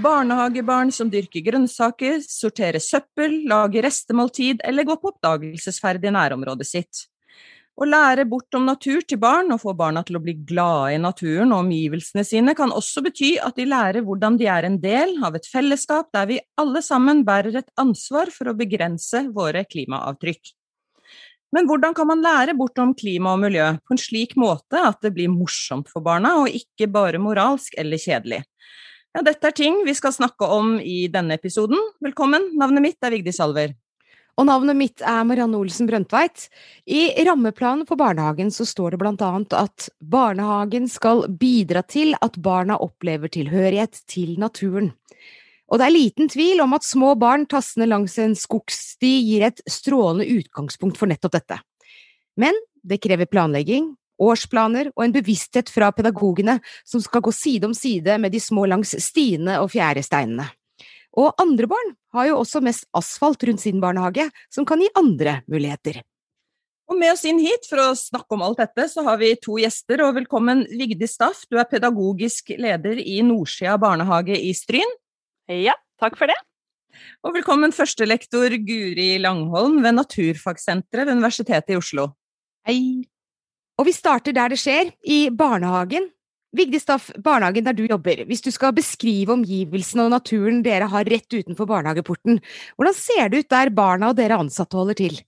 Barnehagebarn som dyrker grønnsaker, sorterer søppel, lager restemåltid eller går på oppdagelsesferd i nærområdet sitt. Å lære bort om natur til barn og få barna til å bli glade i naturen og omgivelsene sine kan også bety at de lærer hvordan de er en del av et fellesskap der vi alle sammen bærer et ansvar for å begrense våre klimaavtrykk. Men hvordan kan man lære bort om klima og miljø på en slik måte at det blir morsomt for barna, og ikke bare moralsk eller kjedelig? Ja, dette er ting vi skal snakke om i denne episoden. Velkommen, navnet mitt er Vigdis Salver. Og navnet mitt er Marianne Olsen Brøndtveit. I rammeplanen for barnehagen så står det blant annet at barnehagen skal bidra til at barna opplever tilhørighet til naturen. Og det er liten tvil om at små barn tassende langs en skogsti gir et strålende utgangspunkt for nettopp dette. Men det krever planlegging, årsplaner og en bevissthet fra pedagogene som skal gå side om side med de små langs stiene og fjæresteinene. Og andre barn har jo også mest asfalt rundt sin barnehage, som kan gi andre muligheter. Og med oss inn hit for å snakke om alt dette, så har vi to gjester. Og velkommen Vigdis Staff, du er pedagogisk leder i Nordsida barnehage i Stryn. Ja, takk for det. Og velkommen førstelektor Guri Langholm ved Naturfagsenteret ved Universitetet i Oslo. Hei. Og vi starter der det skjer, i barnehagen. Vigdis Staff, barnehagen der du jobber, hvis du skal beskrive omgivelsene og naturen dere har rett utenfor barnehageporten, hvordan ser det ut der barna og dere ansatte holder til?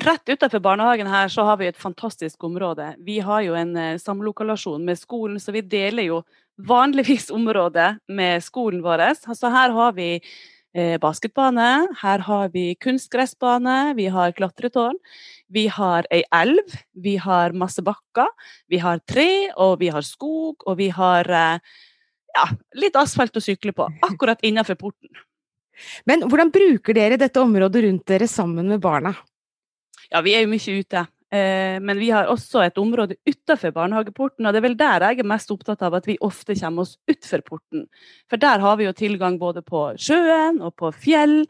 Rett utenfor barnehagen her så har vi et fantastisk område. Vi har jo en eh, samlokalasjon med skolen, så vi deler jo vanligvis området med skolen vår. Så her har vi eh, basketbane, her har vi kunstgressbane, vi har klatretårn. Vi har ei elv, vi har masse bakker, vi har tre, og vi har skog, og vi har eh, ja, litt asfalt å sykle på, akkurat innenfor porten. Men hvordan bruker dere dette området rundt dere sammen med barna? Ja, vi er jo mye ute. Eh, men vi har også et område utenfor barnehageporten, og det er vel der jeg er mest opptatt av at vi ofte kommer oss utenfor porten. For der har vi jo tilgang både på sjøen og på fjell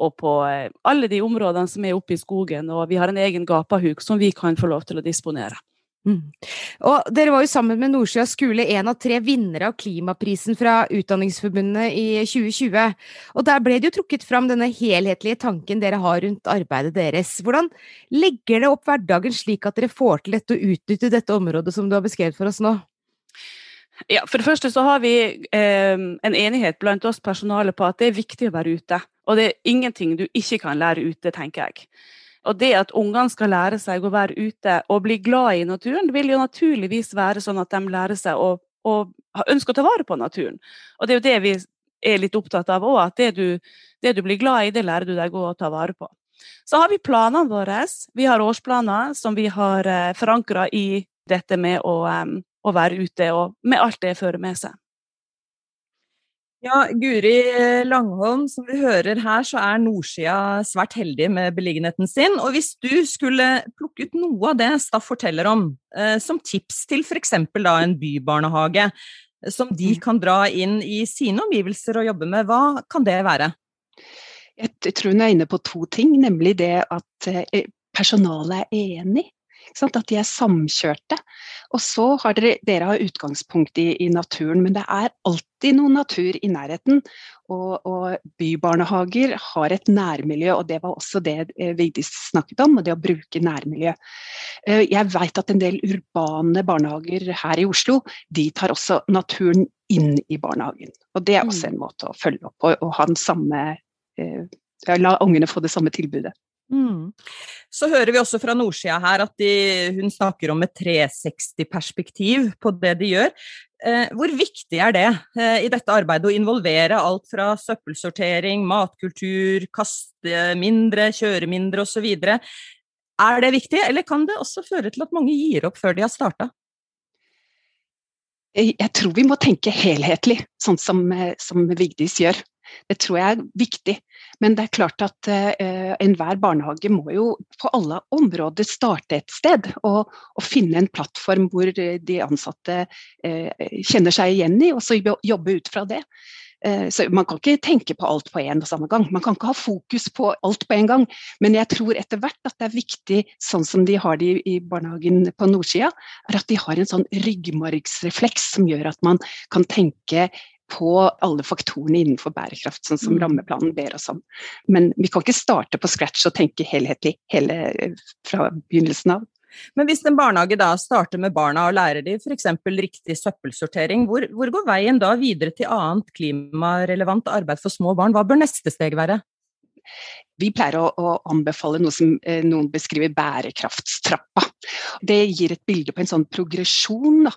og på eh, alle de områdene som er oppe i skogen, og vi har en egen gapahuk som vi kan få lov til å disponere. Mm. Og dere var jo sammen med Nordsjøa skole en av tre vinnere av klimaprisen fra Utdanningsforbundet i 2020. Og der ble det jo trukket fram denne helhetlige tanken dere har rundt arbeidet deres. Hvordan legger det opp hverdagen slik at dere får til dette og utnytter dette området som du har beskrevet for oss nå? Ja, For det første så har vi eh, en enighet blant oss personale på at det er viktig å være ute. Og det er ingenting du ikke kan lære ute, tenker jeg. Og det at ungene skal lære seg å være ute og bli glad i naturen, det vil jo naturligvis være sånn at de lærer seg å, å ønske å ta vare på naturen. Og det er jo det vi er litt opptatt av òg, at det du, det du, blir glad i, det lærer du deg å ta vare på. Så har vi planene våre. Vi har årsplaner som vi har eh, forankra i dette med å, um, å være ute, og med alt det fører med seg. Ja, Guri Langholm, som vi hører her, så er nordsida svært heldig med beliggenheten sin. Og hvis du skulle plukke ut noe av det Staff forteller om, eh, som tips til f.eks. en bybarnehage, som de mm. kan dra inn i sine omgivelser og jobbe med, hva kan det være? Jeg tror hun er inne på to ting, nemlig det at eh, personalet er enig. At de er samkjørte. Og så har dere, dere har utgangspunkt i, i, naturen, men det er alltid noe natur i nærheten. Og, og, bybarnehager har et nærmiljø, og det var også det eh, Vigdis snakket om, og det å bruke nærmiljø. Eh, jeg vet at en del urbane barnehager her i Oslo, de tar også naturen inn i barnehagen. Og det er også en måte å følge opp og, og ha den samme eh, La ungene få det samme tilbudet. Mm. Så hører vi også fra nordsida her at de, hun snakker om et 360-perspektiv på det de gjør. Eh, hvor viktig er det eh, i dette arbeidet å involvere alt fra søppelsortering, matkultur, kaste mindre, kjøre mindre osv.? Er det viktig, eller kan det også føre til at mange gir opp før de har starta? Jeg tror vi må tenke helhetlig, sånn som, eh, som Vigdis gjør. Det tror jeg er viktig. Men det er klart at eh, enhver barnehage må jo på alle områder starte et sted. Og, og finne en plattform hvor de ansatte eh, kjenner seg igjen i, og så jobbe ut fra det. Eh, så Man kan ikke tenke på alt på en og samme gang. Man kan ikke ha fokus på alt på en gang. Men jeg tror etter hvert at det er viktig, sånn som de har det i barnehagen på nordsida, er at de har en sånn ryggmargsrefleks som gjør at man kan tenke på alle faktorene innenfor bærekraft, sånn som mm. rammeplanen ber oss om. Men vi kan ikke starte på scratch og tenke helhetlig hele fra begynnelsen av. Men hvis en barnehage da starter med barna og lærer de f.eks. riktig søppelsortering, hvor, hvor, går veien da videre til annet klimarelevant arbeid for små barn? Hva bør neste steg være? Vi pleier å, å anbefale noe som eh, noen beskriver bærekraftstrappa. Det gir et bilde på en sånn progresjon da,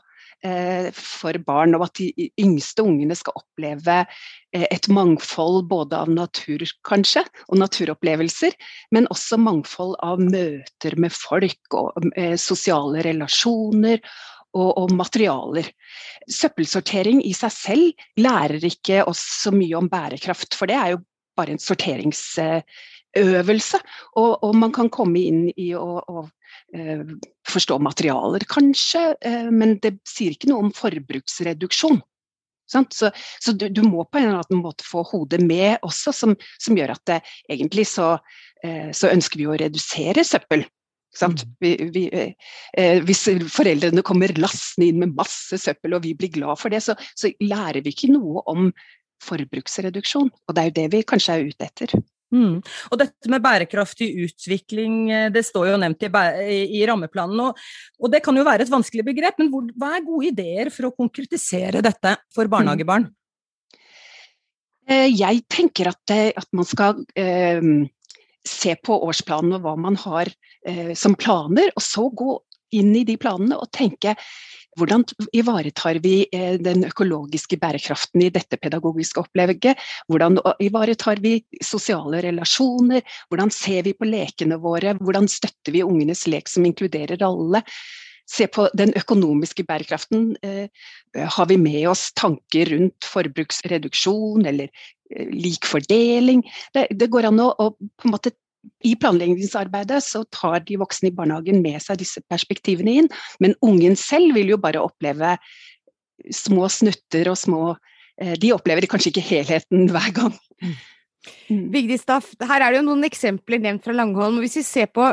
for barn, og at de yngste ungene skal oppleve eh, et mangfold både av natur, kanskje, og naturopplevelser, men også mangfold av møter med folk og eh, sosiale relasjoner. Og, og, materialer. Søppelsortering i seg selv lærer ikke oss så mye om bærekraft, for det er jo bare en sorteringsøvelse. Og, og man kan komme inn i å, å Eh, forstå materialer, kanskje, eh, men det sier ikke noe om forbruksreduksjon. Så, så du, du, må på en eller annen måte få hodet med også, som, som gjør at det, egentlig så, eh, så, ønsker vi å redusere søppel. Mm. Vi, vi, eh, hvis foreldrene kommer lastende inn med masse søppel og vi blir glad for det, så, så lærer vi ikke noe om forbruksreduksjon. Og det er jo det vi kanskje er ute etter. Mm. Og dette med bærekraftig utvikling, eh, det står jo nevnt i, i rammeplanen. Og, og, det kan jo være et vanskelig begrep, men hvor, hva er gode ideer for å konkretisere dette for barnehagebarn? Eh, jeg tenker at, eh, at man skal eh, se på årsplanen og hva man har eh, som planer, og så gå inn i de planene og tenke hvordan ivaretar vi eh, den økologiske bærekraften i dette pedagogiske opplegget? Hvordan ivaretar vi sosiale relasjoner? Hvordan ser vi på lekene våre? Hvordan støtter vi ungenes lek som inkluderer alle? Se på den økonomiske bærekraften. Eh, har vi med oss tanker rundt forbruksreduksjon eller eh, lik fordeling? Det, går an å, å i planleggingsarbeidet så tar de voksne i barnehagen med seg disse perspektivene inn, men ungen selv vil jo bare oppleve små snutter og små eh, De opplever kanskje ikke helheten hver gang. Mm. mm. Vigdis Staff, her er det jo noen eksempler nevnt fra Langholm. Hvis vi ser på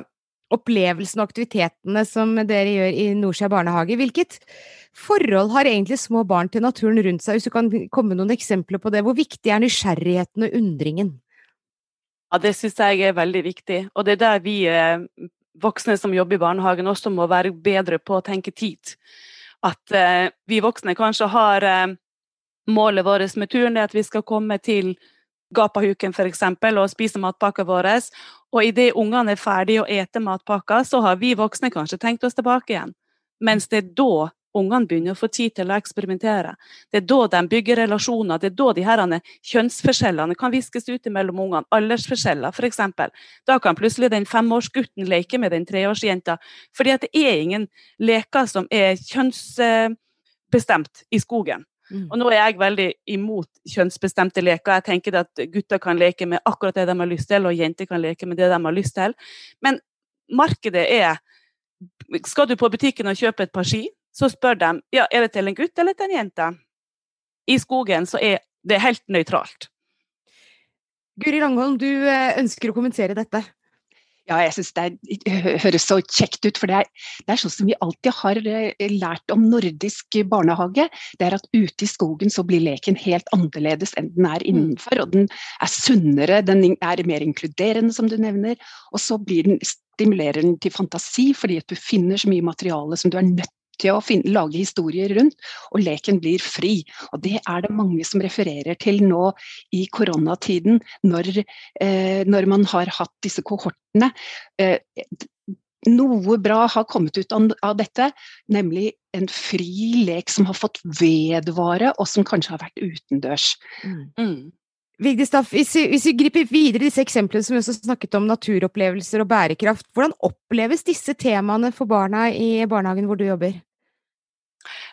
opplevelsen og aktivitetene som dere gjør i Norskjær barnehage, hvilket forhold har egentlig små barn til naturen rundt seg? Hvis du kan komme noen eksempler på det. Hvor viktig er nysgjerrigheten og undringen? Ja, Det syns jeg er veldig viktig. Og det er der vi eh, voksne som jobber i barnehagen også må være bedre på å tenke tid. At eh, vi voksne kanskje har eh, målet vårt med turen det at vi skal komme til Gapahuken f.eks. og spise matpakka vår. Og idet ungene er ferdige å ete matpakka, så har vi voksne kanskje tenkt oss tilbake igjen. Mens det er da ungene begynner å få tid til å eksperimentere. Det er da de bygger relasjoner, det er da de her kjønnsforskjellene kan viskes ut mellom ungene. Aldersforskjeller, f.eks. Da kan plutselig den femårsgutten leke med den treårsjenta. Fordi det er ingen leker som er kjønnsbestemt i skogen. Mm. Og nå er jeg veldig imot kjønnsbestemte leker. Jeg tenker at gutter kan leke med akkurat det de har lyst til, og jenter kan leke med det de har lyst til. Men markedet er Skal du på butikken og kjøpe et par ski, så spør de ja, er det til en gutt eller til en jente. I skogen så er det helt nøytralt. Guri Langholm, du eh, ønsker å kommentere dette? Ja, jeg syns det høres så kjekt ut. For det er, det er, sånn som vi alltid har eh, lært om nordisk barnehage. Det er at ute i skogen så blir leken helt annerledes enn den er mm. innenfor. Og den er sunnere, den er mer inkluderende, som du nevner. Og så blir den, stimulerer den til fantasi, fordi at du finner så mye materiale som du er nødt til å finne, lage historier rundt, og leken blir fri. Og Det er det mange som refererer til nå i koronatiden, når, eh, når man har hatt disse kohortene. Eh, noe bra har kommet ut av dette, nemlig en fri lek som har fått vedvare, og som kanskje har vært utendørs. Mm. Vigdis Staff, hvis, hvis, vi griper videre disse eksemplene som vi også snakket om naturopplevelser og bærekraft, hvordan oppleves disse temaene for barna i barnehagen hvor du jobber?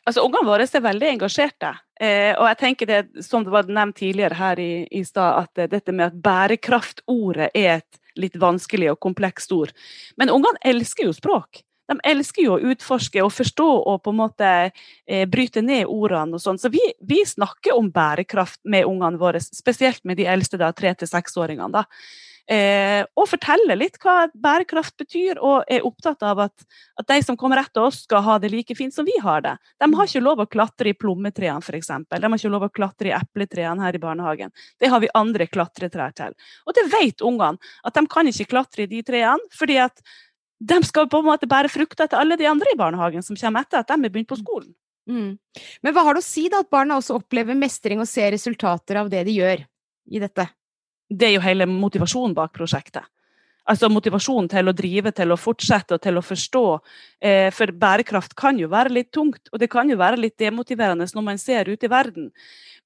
Altså, Ungene våre er veldig engasjerte. Eh, og jeg tenker det, som det var nevnt tidligere her i, i stad, at dette med at bærekraftordet er et litt vanskelig og komplekst ord. Men ungene elsker jo språk. De elsker jo å utforske og forstå og på en måte eh, bryte ned ordene. og sånn. Så vi, vi, snakker om bærekraft med ungene våre, spesielt med de eldste, da, tre- til seksåringene. Eh, og forteller litt hva bærekraft betyr, og er opptatt av at, at, de som kommer etter oss, skal ha det like fint som vi har det. De har ikke lov å klatre i plommetrærne, f.eks. De har ikke lov å klatre i epletrærne her i barnehagen. Det har vi andre klatretrær til. Og det vet ungene, at de kan ikke klatre i de trærne, fordi at de skal på en måte bære frukter til alle de andre i barnehagen som kommer etter at de er begynt på skolen. Mm. Men hva har det å si da at barna også opplever mestring og ser resultater av det de gjør i dette? Det er jo hele motivasjonen bak prosjektet. Altså motivasjonen til å drive, til å fortsette og til å forstå. Eh, for bærekraft kan jo være litt tungt, og det kan jo være litt demotiverende når man ser ut i verden.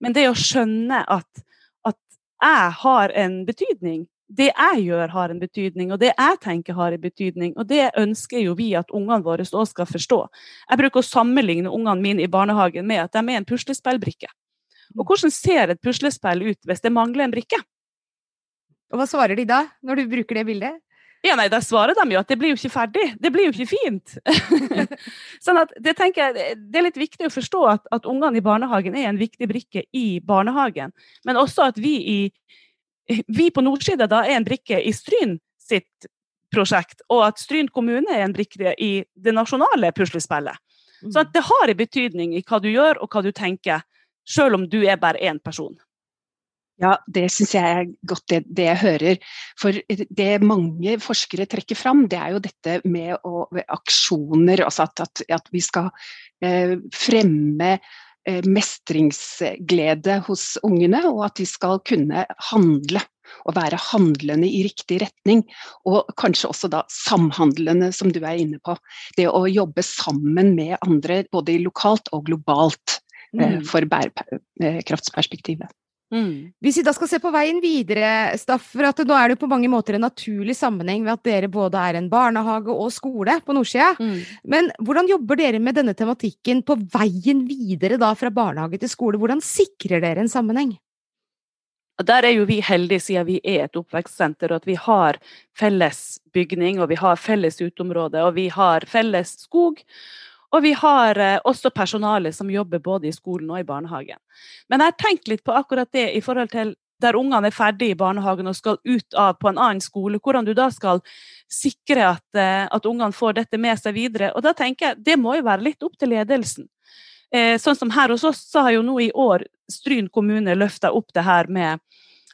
Men det å skjønne at, at jeg har en betydning, det jeg gjør har en betydning, og det jeg tenker har en betydning. Og det ønsker jo vi at ungene våre òg skal forstå. Jeg bruker å sammenligne ungene mine i barnehagen med at de er en puslespillbrikke. Og hvordan ser et puslespill ut hvis det mangler en brikke? Og hva svarer de da, når du bruker det bildet? Ja, nei, Da svarer de jo at det blir jo ikke ferdig. Det blir jo ikke fint. sånn at det tenker jeg, det er litt viktig å forstå at, at ungene i barnehagen er en viktig brikke i barnehagen. Men også at vi, i, vi på Nordsida da er en brikke i Stryn sitt prosjekt, og at Stryn kommune er en brikke i det nasjonale puslespillet. Så at det har en betydning i hva du gjør og hva du tenker, selv om du er bare én person. Ja, det syns jeg er godt det, det, jeg hører. For det mange forskere trekker fram, det er jo dette med å, aksjoner. Altså at, at, at vi skal eh, fremme mestringsglede hos ungene, og at de skal kunne handle. Og være handlende i riktig retning. Og kanskje også da samhandlende, som du er inne på. Det å jobbe sammen med andre, både lokalt og globalt, mm. for bærekraftsperspektivet. Mm. Hvis vi da skal se på veien videre, Staff, for at nå er det på mange måter en naturlig sammenheng ved at dere både er en barnehage og skole på nordsida. Mm. Men hvordan jobber dere med denne tematikken på veien videre da fra barnehage til skole? Hvordan sikrer dere en sammenheng? Der er jo vi heldige siden vi er et oppvekstsenter og at vi har felles bygning og vi har felles uteområde og vi har felles skog. Og vi har eh, også personale som jobber både i skolen og i barnehagen. Men jeg har tenkt litt på akkurat det i forhold til der ungene er ferdig i barnehagen og skal ut av på en annen skole, hvordan du da skal sikre at, eh, at ungene får dette med seg videre. Og da tenker jeg, Det må jo være litt opp til ledelsen. Eh, sånn som her hos oss, så har jo nå i år Stryn kommune løfta opp det her med,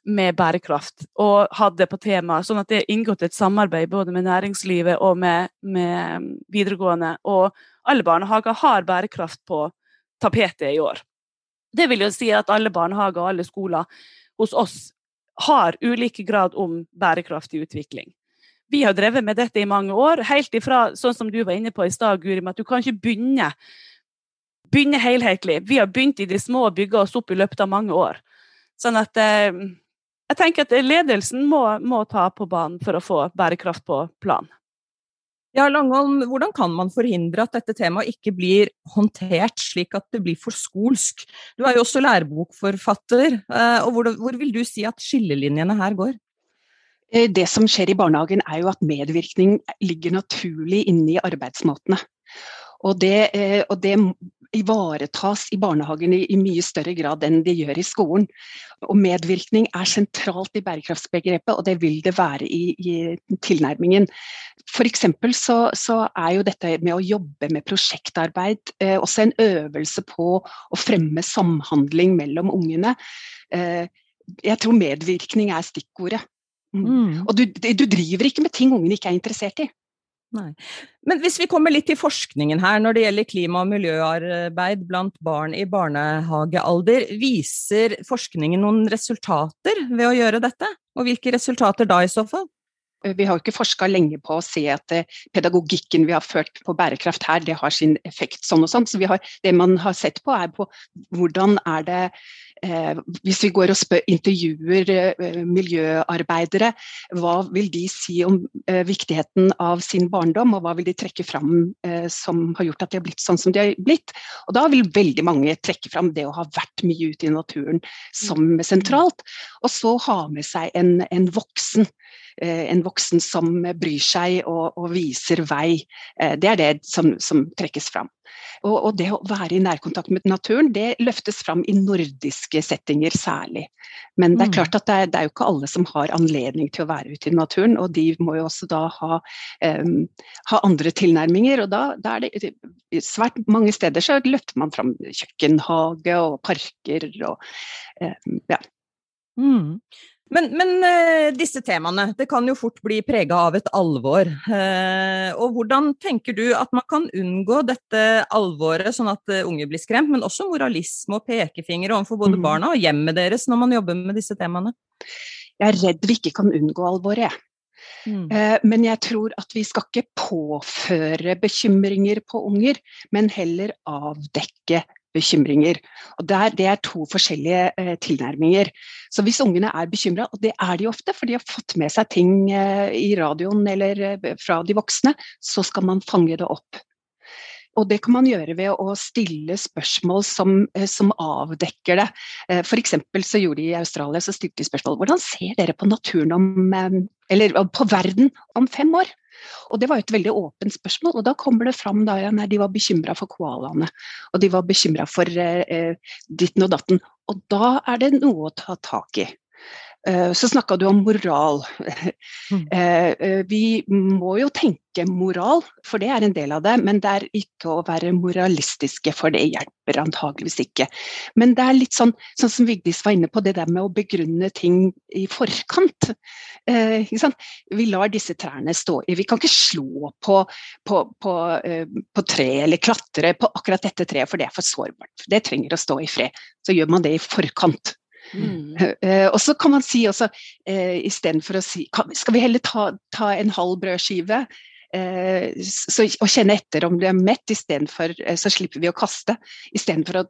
med bærekraft, og hadde på tema, sånn at det er inngått et samarbeid både med næringslivet og med, med videregående. Og alle barnehager har bærekraft på tapetet i år. Det vil jo si at alle barnehager og alle skoler hos oss har ulike grad om bærekraftig utvikling. Vi har drevet med dette i mange år, helt ifra sånn som du var inne på i stad, Guri, med at du kan ikke begynne, begynne helhetlig. Vi har begynt i de små og bygga oss opp i løpet av mange år. Sånn at eh, jeg tenker at ledelsen må, må ta på banen for å få bærekraft på plan. Ja, Langholm, hvordan kan man forhindre at dette temaet ikke blir håndtert slik at det blir for skolsk? Du er jo også lærebokforfatter, eh, og hvor, vil du si at skillelinjene her går? Eh, det som skjer i barnehagen er jo at medvirkning ligger naturlig inne i arbeidsmåtene. Og det, eh, og det ivaretas i barnehagen i, i, mye større grad enn de gjør i skolen. Og medvirkning er sentralt i bærekraftsbegrepet, og det vil det være i, i tilnærmingen. F.eks. Så, så er jo dette med å jobbe med prosjektarbeid eh, også en øvelse på å fremme samhandling mellom ungene. Eh, jeg tror medvirkning er stikkordet. Mm. Mm. Og du, du driver ikke med ting ungene ikke er interessert i. Nei. Men hvis vi kommer litt til forskningen her når det gjelder klima- og miljøarbeid blant barn i barnehagealder, viser forskningen noen resultater ved å gjøre dette? Og hvilke resultater da i så fall? Eh, vi har jo ikke forska lenge på å se at eh, pedagogikken vi har ført på bærekraft her, det har sin effekt sånn og sånn. Så har, det man har sett på er på hvordan er det Eh, hvis vi går og spør, intervjuer eh, miljøarbeidere, hva vil de si om eh, viktigheten av sin barndom, og hva vil de trekke fram som har gjort at de har blitt sånn som de har blitt? Og da vil veldig mange trekke fram det å ha vært mye ute i naturen som sentralt, og så ha med seg en, en voksen en voksen som bryr seg og, og viser vei. Det er det som, som trekkes fram. Og, og, det å være i nærkontakt med naturen, det løftes fram i nordiske settinger særlig. Men det er mm. klart at det er, det er, jo ikke alle som har anledning til å være ute i naturen, og de må jo også da ha, um, ha andre tilnærminger. Og da, da, er det svært mange steder så løfter man fram kjøkkenhage og parker og um, ja. Mm. Men, men uh, disse temaene, det kan jo fort bli prega av et alvor. Uh, og hvordan tenker du at man kan unngå dette alvoret, sånn at uh, unge blir skremt, men også moralisme og pekefinger overfor både mm. barna og hjemmet deres når man jobber med disse temaene? Jeg er redd vi ikke kan unngå alvoret. Mm. Men jeg tror at vi skal ikke påføre bekymringer på unger, men heller avdekke bekymringer. Og der, Det er to forskjellige eh, tilnærminger. Så hvis ungene er bekymra, og det er de ofte, for de har fått med seg ting eh, i radioen eller eh, fra de voksne, så skal man fange det opp. Og det kan man gjøre ved å stille spørsmål som, eh, som avdekker det. Eh, F.eks. så gjorde de i Australia så stilte de spørsmål hvordan ser dere på naturen om, eller på verden om fem år? Og Det var et veldig åpent spørsmål, og da kommer det fram da igjen de var bekymra for koalaene. Og de var bekymra for eh, eh, ditten og datten. Og da er det noe å ta tak i. Eh, så snakka du om moral. Mm. Eh, eh, vi må jo tenke moral, for det er en del av det. Men det er ikke å være moralistiske, for det hjelper antageligvis ikke. Men det er litt sånn, sånn som Vigdis var inne på, det der med å begrunne ting i forkant. Vi lar disse trærne stå i. Vi kan ikke slå på, på, på, på tre eller klatre på akkurat dette treet, for det er for sårbart. Det trenger å stå i fred. Så gjør man det i forkant. Mm. Uh, og så kan man si også, uh, istedenfor å si kan, Skal vi heller ta, ta en halv brødskive? Eh, så, og kjenne etter om du er mett, istedenfor eh, så slipper vi å kaste. Istedenfor å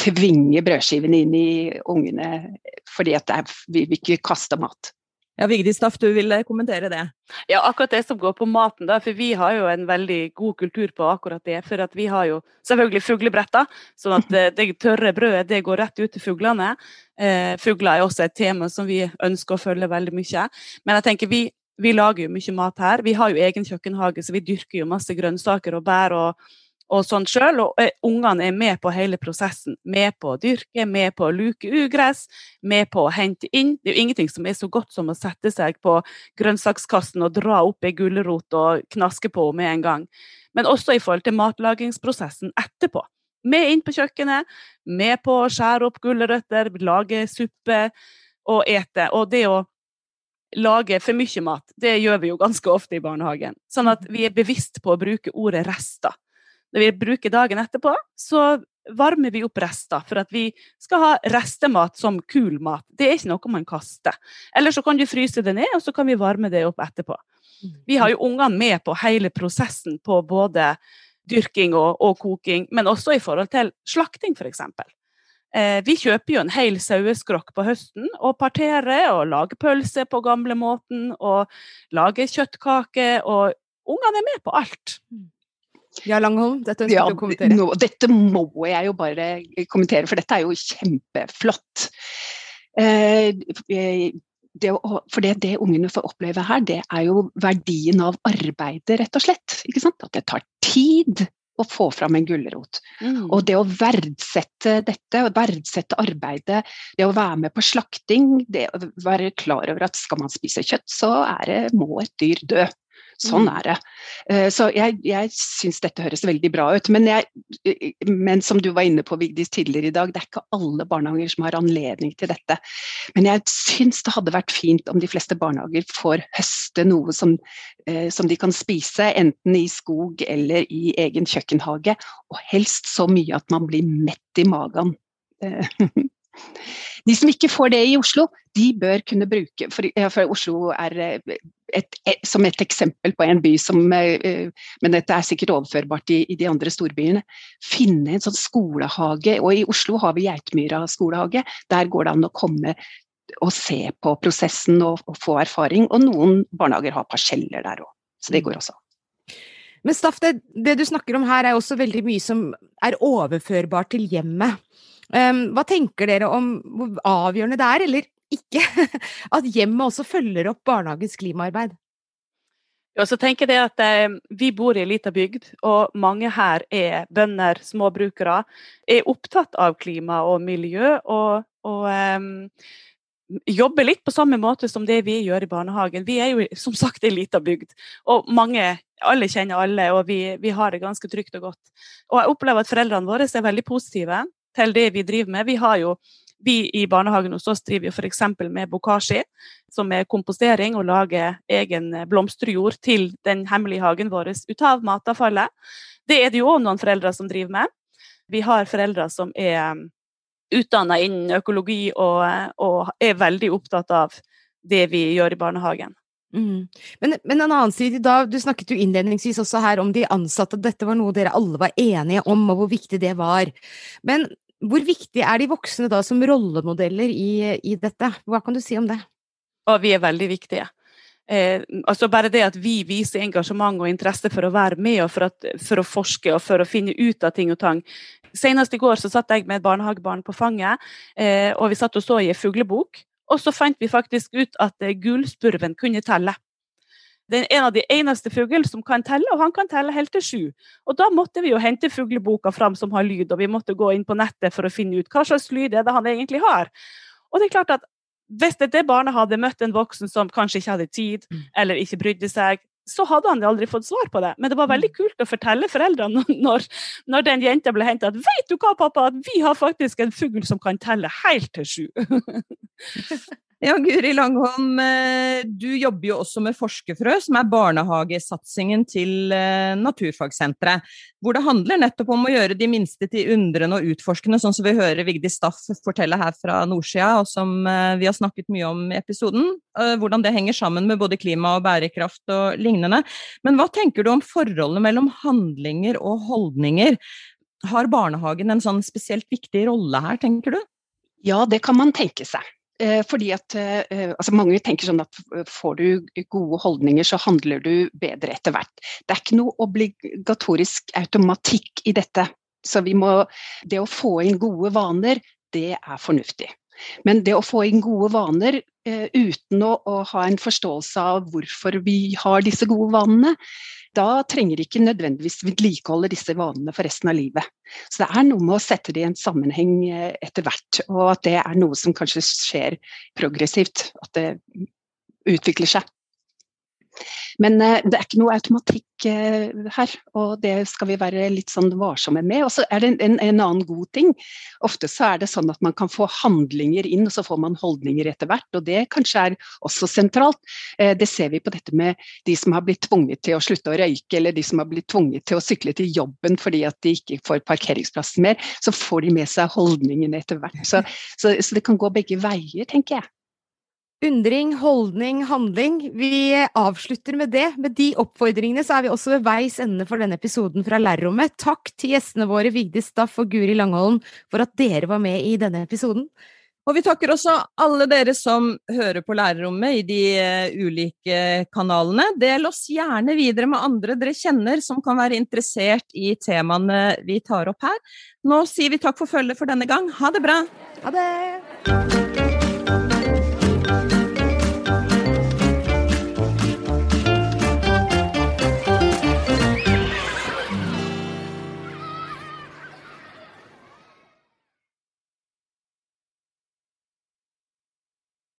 tvinge brødskivene inn i ungene fordi at er, vi vil ikke kaste mat. Ja, Vigdis Staff, du vil kommentere det? Ja, akkurat det som går på maten. da, for Vi har jo en veldig god kultur på akkurat det. For vi har jo selvfølgelig fuglebretter, sånn at det, det tørre brødet det går rett ut til fuglene. Eh, fugler er også et tema som vi ønsker å følge veldig mye. Men jeg tenker vi, vi lager jo mye mat her. Vi har jo egen kjøkkenhage, så vi dyrker jo masse grønnsaker og bær og og sånn sjøl. Og eh, ungene er med på hele prosessen. Med på å dyrke, med på å luke ugress, med på å hente inn. Det er jo ingenting som er så godt som å sette seg på grønnsakskassen og dra opp ei gulrot og knaske på med en gang. Men også i forhold til matlagingsprosessen etterpå. Med inn på kjøkkenet, med på å skjære opp gulrøtter, lage suppe og ete. Og det å lage for mye mat, det gjør vi jo ganske ofte i barnehagen. Sånn at vi er bevisst på å bruke ordet rester når vi bruker dagen etterpå, så varmer vi opp rester for at vi skal ha restemat som kul mat. Det er ikke noe man kaster. Eller så kan du fryse det ned, og så kan vi varme det opp etterpå. Mm. Vi har jo ungene med på hele prosessen på både dyrking og, og koking, men også i forhold til slakting, f.eks. Eh, vi kjøper jo en hel saueskrokk på høsten og parterer og lager pølse på gamlemåten og lager kjøttkaker, og ungene er med på alt. Ja, Langholm, dette ønsker ja, du å kommentere. Nå, dette må jeg jo bare kommentere, for dette er jo kjempeflott. Eh, det, for det, det, ungene får oppleve her, det er jo verdien av arbeidet, rett og slett. At det tar tid å få fram en gulrot. Mm. Og det å verdsette dette, verdsette arbeidet, det å være med på slakting, det å være klar over at skal man spise kjøtt, så det, må et dyr dø. Sånn mm. er det. Eh, så jeg, jeg syns dette høres veldig bra ut. Men, jeg, men, som du var inne på Vigdis tidligere i dag, det er ikke alle barnehager som har anledning til dette. Men jeg syns det hadde vært fint om de fleste barnehager får høste noe som, eh, som de kan spise, enten i skog eller i egen kjøkkenhage. Og helst så mye at man blir mett i magen. Eh, De som ikke får det i Oslo, de bør kunne bruke For, for Oslo er eh, et, et, som et eksempel på en by som eh, Men dette er sikkert overførbart i, i de andre storbyene. Finne en sånn skolehage. Og i Oslo har vi Geitmyra skolehage. Der går det an å komme og se på prosessen og, og få erfaring. Og noen barnehager har parseller der òg. Så det går også. Men Staff, det, det, du snakker om her er også veldig mye som er overførbart til hjemmet. Um, hva tenker dere om hvor avgjørende det er, eller ikke at hjemmet også følger opp barnehagens klimaarbeid? Ja, så tenker jeg at eh, Vi bor i ei lita bygd, og mange her er bønder, småbrukere. Er opptatt av klima og miljø, og, og eh, jobber litt på samme måte som det vi gjør i barnehagen. Vi er jo som sagt ei lita bygd, og mange, alle kjenner alle, og vi, vi, har det ganske trygt og godt. Og jeg opplever at foreldrene våre er veldig positive til det vi driver med. Vi har jo vi i barnehagen hos oss driver f.eks. med bokashi, som er kompostering, og lager egen blomsterjord til den hemmelige hagen vår ut av matavfallet. Det er det jo òg noen foreldre som driver med. Vi har foreldre som er um, utdanna innen økologi og, og, er veldig opptatt av det vi gjør i barnehagen. Mm. Men, men, en annen side da, Du snakket jo innledningsvis også her om de ansatte, dette var noe dere alle var enige om, og hvor viktig det var. Men hvor viktig er de voksne da som rollemodeller i, i dette? Hva kan du si om det? Og vi er veldig viktige. Eh, altså bare det at vi viser engasjement og interesse for å være med og for, at, for, å forske og for å finne ut av ting og tang. Senest i går så satt jeg med et barnehagebarn på fanget, eh, og vi satt og så i en fuglebok. Og så fant vi faktisk ut at eh, gulspurven kunne telle. Det er en av de eneste fuglene som kan telle, og han kan telle helt til sju. Og Da måtte vi jo hente fugleboka fram som har lyd, og vi måtte gå inn på nettet for å finne ut hva slags lyd er det han egentlig har. Og det er klart at Hvis det barnet hadde møtt en voksen som kanskje ikke hadde tid, mm. eller ikke brydde seg, så hadde han aldri fått svar på det. Men det var veldig mm. kult å fortelle foreldrene når, når den jenta ble henta at 'Vet du hva, pappa, vi har faktisk en fugl som kan telle helt til sju'. Ja, Guri Langholm, eh, du jobber jo også med Forskerfrø, som er barnehagesatsingen til eh, Naturfagsenteret. Hvor det handler nettopp om å gjøre de minste til undrende og utforskende, sånn som vi hører Vigdis Staff fortelle her fra nordsida, og som eh, vi har snakket mye om i episoden. Hvordan det henger sammen med både klima og bærekraft og lignende. Men hva tenker du om forholdet mellom handlinger og holdninger? Har barnehagen en sånn spesielt viktig rolle her, tenker du? Ja, det kan man tenke seg. Eh, fordi at eh, altså Mange tenker sånn at får du gode holdninger, så handler du bedre etter hvert. Det er ikke noe obligatorisk automatikk i dette. Så må, det å få inn gode vaner, det er fornuftig. Men det å få inn gode vaner eh, uten å, å, ha en forståelse av hvorfor vi har disse gode vanene, da trenger ikke nødvendigvis vedlikeholde disse vanene for resten av livet. Så det er noe med å sette det i en sammenheng eh, etter hvert, og at det er noe som kanskje skjer progressivt. At det utvikler seg. Men eh, det er ikke noe automatikk eh, her, og det skal vi være litt sånn varsomme med. Og så er det en, en, annen god ting. Ofte så er det sånn at man kan få handlinger inn, og så får man holdninger etter hvert. Og det kanskje er også sentralt. Eh, det ser vi på dette med de som har blitt tvunget til å slutte å røyke, eller de som har blitt tvunget til å sykle til jobben fordi at de ikke får parkeringsplassen mer. Så får de med seg holdningene etter hvert. Så, så, så det kan gå begge veier, tenker jeg. Undring, holdning, handling. Vi avslutter med det. Med de oppfordringene så er vi også ved veis ende for denne episoden fra Lærerrommet. Takk til gjestene våre Vigdis Staff og Guri Langholm for at dere var med i denne episoden. Og vi takker også alle dere som hører på Lærerrommet i de uh, ulike kanalene. Del oss gjerne videre med andre dere kjenner som kan være interessert i temaene vi tar opp her. Nå sier vi takk for følget for denne gang. Ha det bra! Ha det!